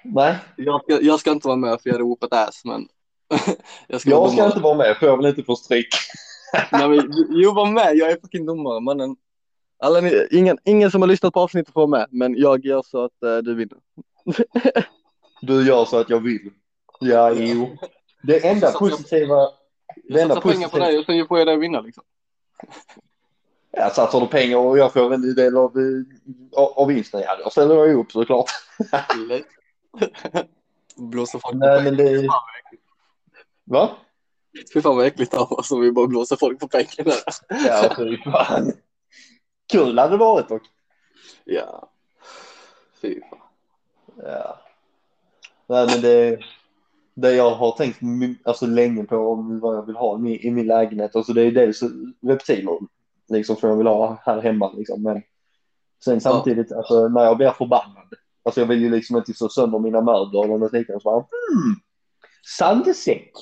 Nej, Jag, ska, jag ska inte vara med för jag whoopat ass, men (laughs) jag ska, jag vara ska domare. inte vara med för jag vill inte få stryk. (laughs) Nej, men, jo, var med. Jag är fucking domare, mannen. Alla ni, ingen, ingen som har lyssnat på avsnittet får vara med, men jag gör så att eh, du vinner. (laughs) Du gör så att jag vill. Ja, jo. Det enda att positiva... Jag satsar pengar på dig och sen får jag dig vinna liksom. Jag satsar du pengar och jag får en del av, eh, av av vinsten, ja då ställer jag upp såklart. Lätt. (laughs) Blåser folk på Nej, pengar. men det... Va? Fy fan vad äckligt av oss om vi bara blåser folk på pengarna. Ja, fy fan. Kul hade det varit dock. Ja. Fy fan. Ja. Nej, men det, det jag har tänkt alltså, länge på om vad jag vill ha i min, i min lägenhet, alltså det är dels reptiler liksom som jag vill ha här hemma liksom. Men sen samtidigt, alltså när jag blir förbannad, alltså jag vill ju liksom inte slå sönder mina möbler eller något liknande. Så bara, hmm, sandsäck.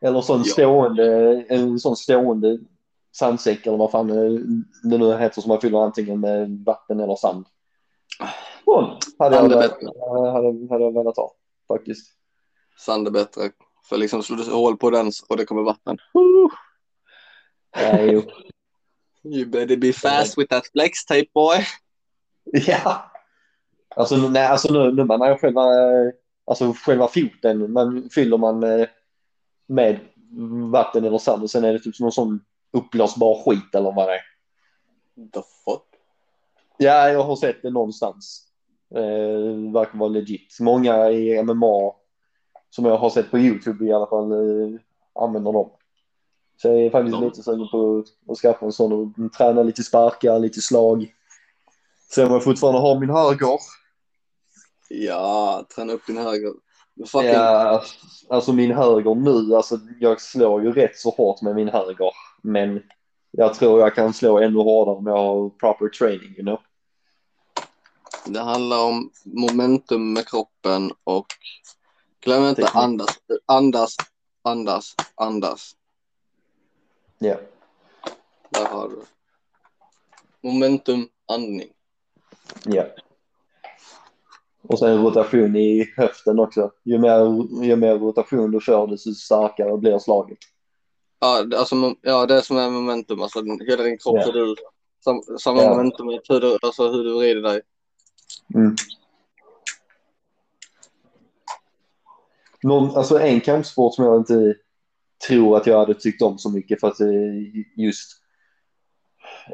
Eller sån Ja. stående, en sån stående sandsäck eller vad fan det nu heter som man fyller antingen med vatten eller sand. Sån hade jag, hade, hade jag velat ha faktiskt. Sand är bättre. För liksom slår du hål på den och det kommer vatten. Ja, jo. You better be fast with that flex tape boy. ja. Alltså, nej, alltså nu, nu man har själva, eh, alltså själva foten, man fyller man eh, med vatten eller sand och sen är det typ som någon sån uppblåsbar skit eller vad det är. The fuck? Ja, jag har sett det någonstans. Eh, verkar vara legit. Många i MMA som jag har sett på YouTube i alla fall eh, använder dem. Så jag är faktiskt Ja. lite sugen på att skaffa en sån och träna lite sparkar, lite slag. Sen om jag fortfarande har min höger. Ja, träna upp din höger. Fucking, Ja, alltså min höger nu, alltså jag slår ju rätt så hårt med min höger. Men jag tror jag kan slå ännu hårdare om jag har proper training, you know. Det handlar om momentum med kroppen och glöm inte Teknik. andas, andas, andas, andas. Ja. Där har du. Momentum, andning. Ja. Och sen rotation i höften också. Ju mer, ju mer rotation du får desto starkare blir slaget. Ja, alltså, ja, det är som är momentum. Alltså, hela din kropp, hur du, sam, samma Ja. momentum, hur du, alltså, hur du vrider dig. Mm. Någon, alltså en kampsport som jag inte tror att jag hade tyckt om så mycket för att just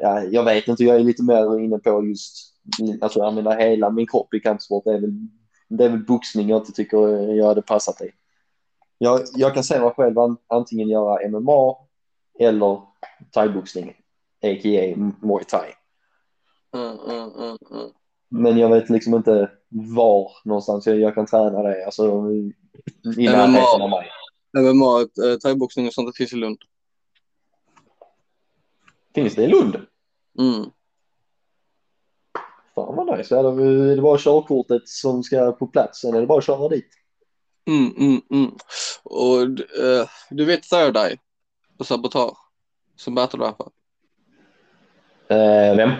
ja, jag vet inte, jag är lite mer inne på just alltså använda hela min kropp i kampsport. Det är väl, det är väl boxning jag inte tycker jag hade passat i. Jag, jag kan se mig själv an, antingen göra MMA eller thaiboxning, a.k.a. muay thai. Mm, mm, mm, mm. Men jag vet liksom inte var någonstans jag, jag kan träna det. Alltså i närheten av mig. MMA, eh, thaiboxning och sånt det finns i Lund. Finns det i Lund? Mm. Fan vad nice. Är det, är det bara körkortet som ska på plats? Sen är det bara att köra dit. Mm, mm, mm. Och eh, du vet Third Eye och Sabotage som battle rapper? Eh, vem?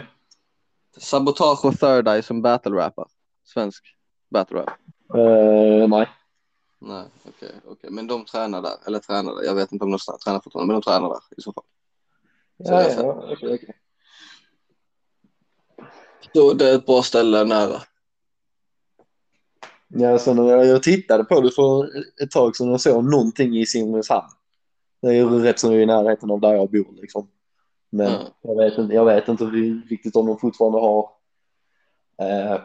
Sabotage och Third Eye som battle rapper. Svensk battle rap. Eh, nej. Nej, okej, okej. Men de tränar där. Eller tränar där. Jag vet inte om de tränar fortfarande, men de tränar där i så fall. Så Ja, ja, okej, okej. Så det är ett bra ställe nära. Ja, sen när jag, tittade på det för ett tag sedan och såg någonting i Simrishamn. Det är ju rätt så i närheten av där jag bor liksom. Men Mm. jag, vet inte, jag vet inte riktigt om de fortfarande har eh,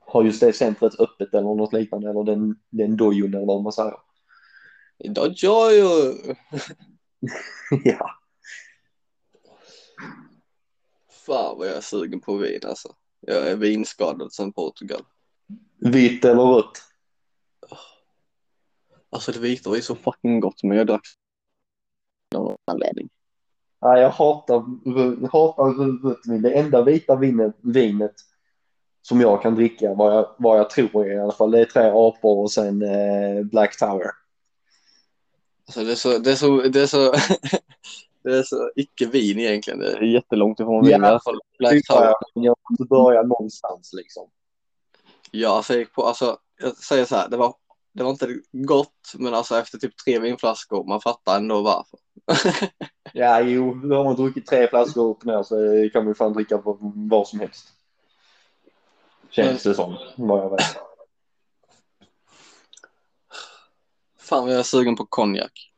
har just det centret öppet eller något liknande eller den, den dojon eller vad man säger. Ju... (laughs) ja. Fan vad jag är sugen på vin alltså. Jag är vinskadad sedan Portugal. Vitt eller rött? Alltså det vita var ju så fucking gott men jag drack av någon anledning. Nej, jag hatar, rött vin. Det enda vita vinet, vinet som jag kan dricka, vad jag, vad jag tror är i alla fall. Det är tre apor och sen eh, Black Tower. Alltså det är så, det är så, det är så, (laughs) det är så icke vin egentligen. Det är jättelångt ifrån vin Ja. i alla fall. Black Tower. Jag måste börja någonstans liksom. Ja, alltså jag gick på, alltså jag säger så här, det var, det var inte gott, men alltså efter typ tre vinflaskor, man fattar ändå varför. (laughs) Ja, jo, nu har man druckit tre flaskor upp ner så kan man ju fan dricka vad, vad som helst. Känns det som, vad jag vet. Fan vad jag är sugen på konjak.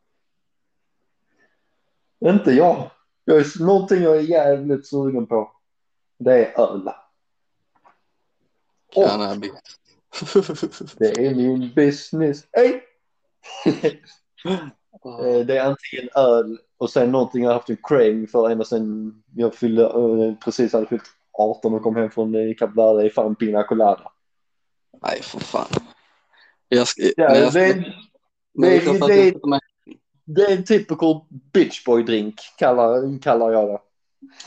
Inte jag. jag är, någonting jag är jävligt sugen på. Det är öl. Cannabis. (laughs) det är min business. Hej! (laughs) Eh, det är antingen öl och sen någonting jag har haft en craving för ända sen jag fyllde, eh, precis hade fyllt 18 och kom hem från eh, Kap Verde i fan Pina Colada. Nej, för fan. Jag ska, Ja, jag det, ska, det- det- ut mig- det är en typical bitchboy drink kallar, kallar jag det.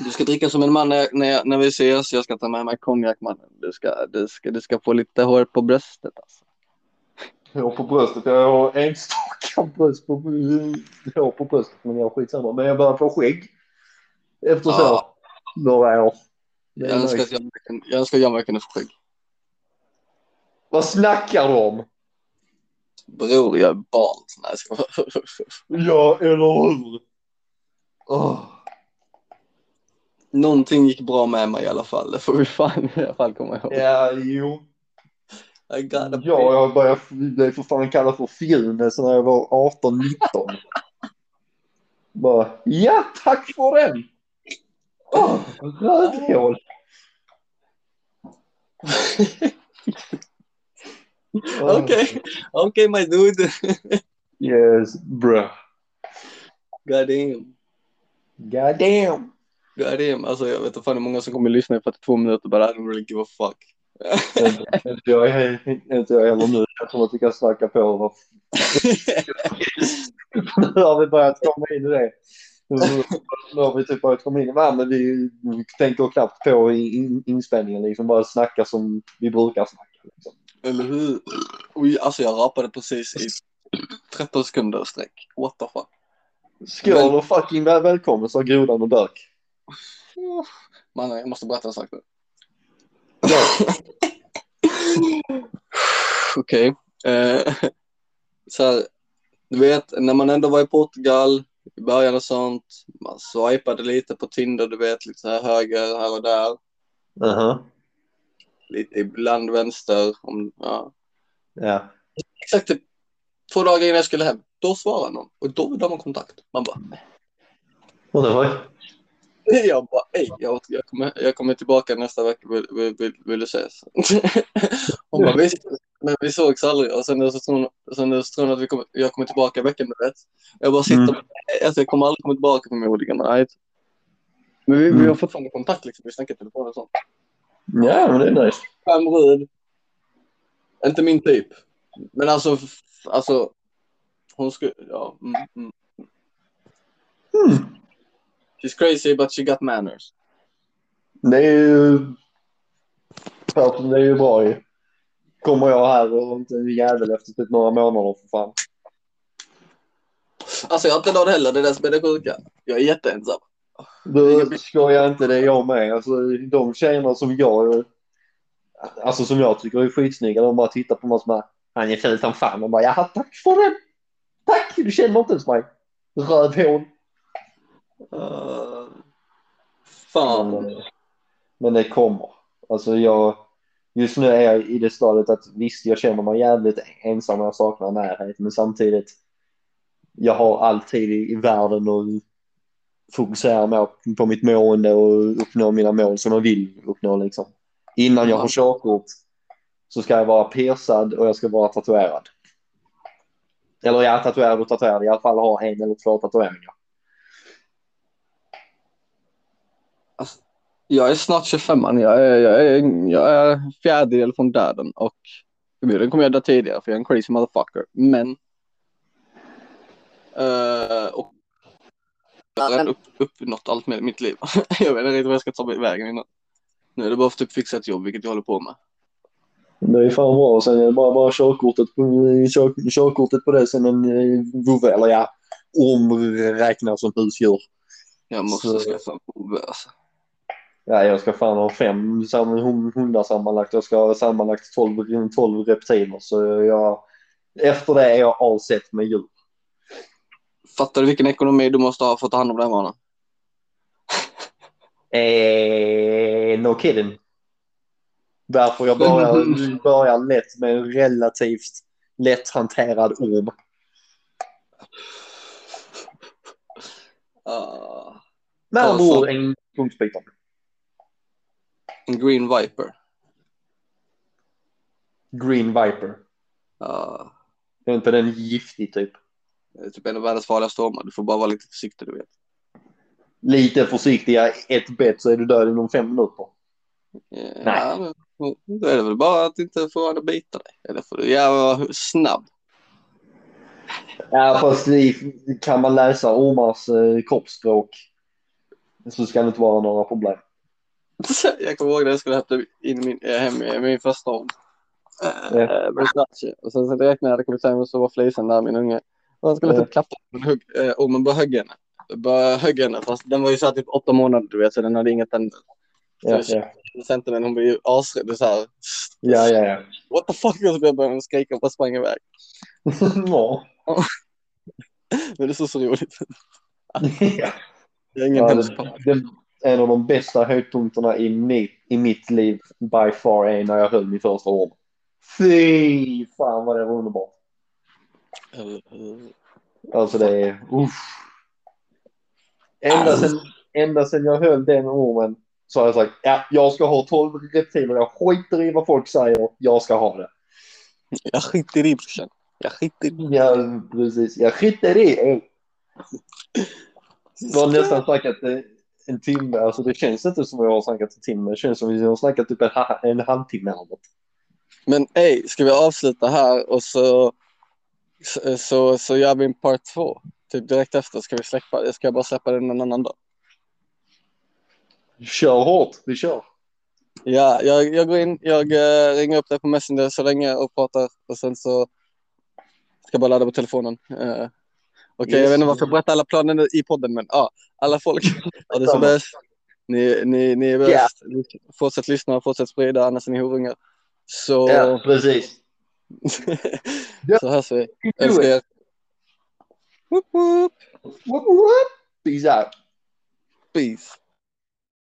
Du ska dricka som en man när, när, när vi ses. Jag ska ta med mig konjak mannen. Du ska, du, ska, du ska få lite hår på bröstet alltså. Hår på bröstet. Jag har enstaka bröst på, hår på bröstet men jag har skitsamma. Men jag börjar få skägg. Efter så Ja. några år. Jag önskar jag, jag önskar att jag verkligen få skägg. Vad snackar du om? Bror, jag är barn. Nej, jag. Ja, eller hur? Åh. Någonting gick bra med mig i alla fall. Det får vi fan i alla fall komma ihåg. Ja, jo. I Ja, jag började bli för fan kallad för fjune så när jag var 18-19. Bara, ja tack för den! Åh, rövhål! (laughs) Okej, okej my dude. Yes, bruh. God damn. God damn. God damn. Alltså jag vet inte fan hur många som kommer lyssna i 42 minuter bara I don't really give a fuck. (laughs) Inte jag, heller nu. Jag tror att vi kan snacka på. Nu har vi börjat komma in i det. Nu har vi typ börjat komma in i. Men vi tänker knappt på inspelningen. Liksom bara snacka som vi brukar snacka. Liksom. Eller hur? Oj, alltså jag rapade precis i 13 sekunder sträck. What the fuck? Skål och fucking väl välkommen sa grodan och dök. Mannen, jag måste berätta en sak nu. Ja. (laughs) Okej. Eh, (laughs) så här, du vet, när man ändå var i Portugal i början och sånt. Man swipade lite på Tinder, du vet, lite så här höger här och där. Aha. Lite ibland vänster. Om, ja. Ja. Exakt typ två dagar innan jag skulle hem. Då svarade någon och då vill de ha kontakt. Man bara, Och det var jag bara, ej, jag, jag, kommer, jag kommer tillbaka nästa vecka, vill, vill, vill, vill du ses? (laughs) Hon bara, visst, men vi sågs aldrig. Och sen så tror hon, sen så tror hon att vi kommer, jag kommer tillbaka veckan rätt. Jag bara sitter, Mm. alltså, jag kommer aldrig komma tillbaka förmodligen. Nej. Men vi, vi Mm. har fortfarande kontakt liksom, vi snackar i telefon och sånt. Ja, men det är nice. Fem röd. Inte min typ. Men alltså, alltså, hon skulle, ja. Mm, mm. Mm. She's crazy but she got manners. Det är ju... Det är ju bra ju. Kommer jag här och inte en jävel efter typ några månader för fan. Alltså jag har inte någon heller, det är det som är det sjuka. Jag är jätteensam. Du skojar inte, det är jag med. Alltså de tjejerna som jag... Alltså som jag tycker är skitsnygga, de bara tittar på mig som bara Han är ful som fan. Och bara jaha, tack för den. Tack, du känner inte ens mig. Rövhål. Uh, fan. Men, men det kommer. Alltså jag... Just nu är jag i det stadiet att visst, jag känner mig jävligt ensam och jag saknar närhet. Men samtidigt, jag har all tid i, i världen och fokusera mer på mitt mående och uppnå mina mål som jag vill uppnå liksom. Innan jag har körkort så ska jag vara piercad och jag ska vara tatuerad. Eller jag är tatuerad och tatuerad, i alla fall ha en eller två tatueringar. Jag är snart 25 man. Jag är, jag är, jag är fjärdedel från döden och förmodligen kommer jag dö tidigare för jag är en crazy motherfucker. Men. Uh, och har redan upp, uppnått allt med mitt liv. (laughs) jag vet inte riktigt vad jag ska ta vägen innan. Nu är det bara för att typ fixa ett jobb, vilket jag håller på med. Det är fan bra. Sen är det bara, bara körkortet, på, kör, körkortet på det. Sen en eh, vovve, eller ja, omräknad som husdjur. Jag måste Så- skaffa en vovve alltså. Ja, jag ska fan ha fem hundar sammanlagt. Jag ska ha sammanlagt 12, 12 reptiler. Så jag, efter det är jag all set med djur. Fattar du vilken ekonomi du måste ha för att ta hand om den mannen? (laughs) Eh, no kidding. Därför jag börjar, börjar lätt med en relativt lätthanterad orm. Uh, Med andra ord en punktbitare. en green viper. Green Viper. Uh, Är inte den giftig typ? Är typ en av världens farligaste ormar. Du får bara vara lite försiktig, du vet. Lite försiktiga, ett bett så är du död inom fem minuter. Eh, Nej. Ja, men, då är det väl bara att inte få att bita dig. Eller för du vara snabb. Ja, fast i- kan man läsa ormars eh, kroppsspråk så ska det inte vara några problem. (laughs) Jag kommer ihåg när jag skulle hämta in min, eh, hem min första orm. Ja. Eh, Versace. Och sen så direkt när jag hade kommit hem så var flisen där, min unge. Och han skulle typ klappa på den, hugg, eh, ormen bara högg henne. Bara högg henne, fast den var ju så här typ åtta månader du vet, så den hade inga tänder. Ja, ja, Centern, hon blev ju asrädd. Så här, ja. ja, ja. what the fuck? Och så började jag skrika och bara sprang iväg. (laughs) ja. (laughs) Men det är så, roligt. ja. Jag är ingen Ja, det, en av de bästa höjdpunkterna i mitt, i mitt liv by far är när jag höll min första orm. Fy fan vad det var underbart. Alltså det är, uff. Ända sen, ända sen jag höll den ormen så har jag sagt, ja, jag ska ha 12 reptiler. Jag skiter i vad folk säger. Jag ska ha det. Jag skiter i brorsan. Jag skiter i. Ja, precis. Jag skiter i det. Har nästan snackat en timme. Alltså det känns inte som jag har snackat en timme. Det känns som att vi har snackat typ en, en halvtimme. Men ey, ska vi avsluta här och så, så, så, så gör vi en part två. Typ direkt efter ska vi släppa, ska jag bara släppa den en annan dag. Kör hårt. Vi kör. Ja, jag, jag går in, jag eh, ringer upp dig på Messenger så länge och pratar och sen så ska jag bara ladda på telefonen. Uh, Okej, Yes. jag vet inte varför jag berättar alla planer i podden, men ja, alla folk (laughs) har det så bäst. Ni, ni, ni är bäst. Fortsätt lyssna, fortsätt sprida, annars är ni horungar. Så, Ja, precis. Så hörs vi. Älskar er. Woop, woop. Whoop, whoop. Peace out. Peace.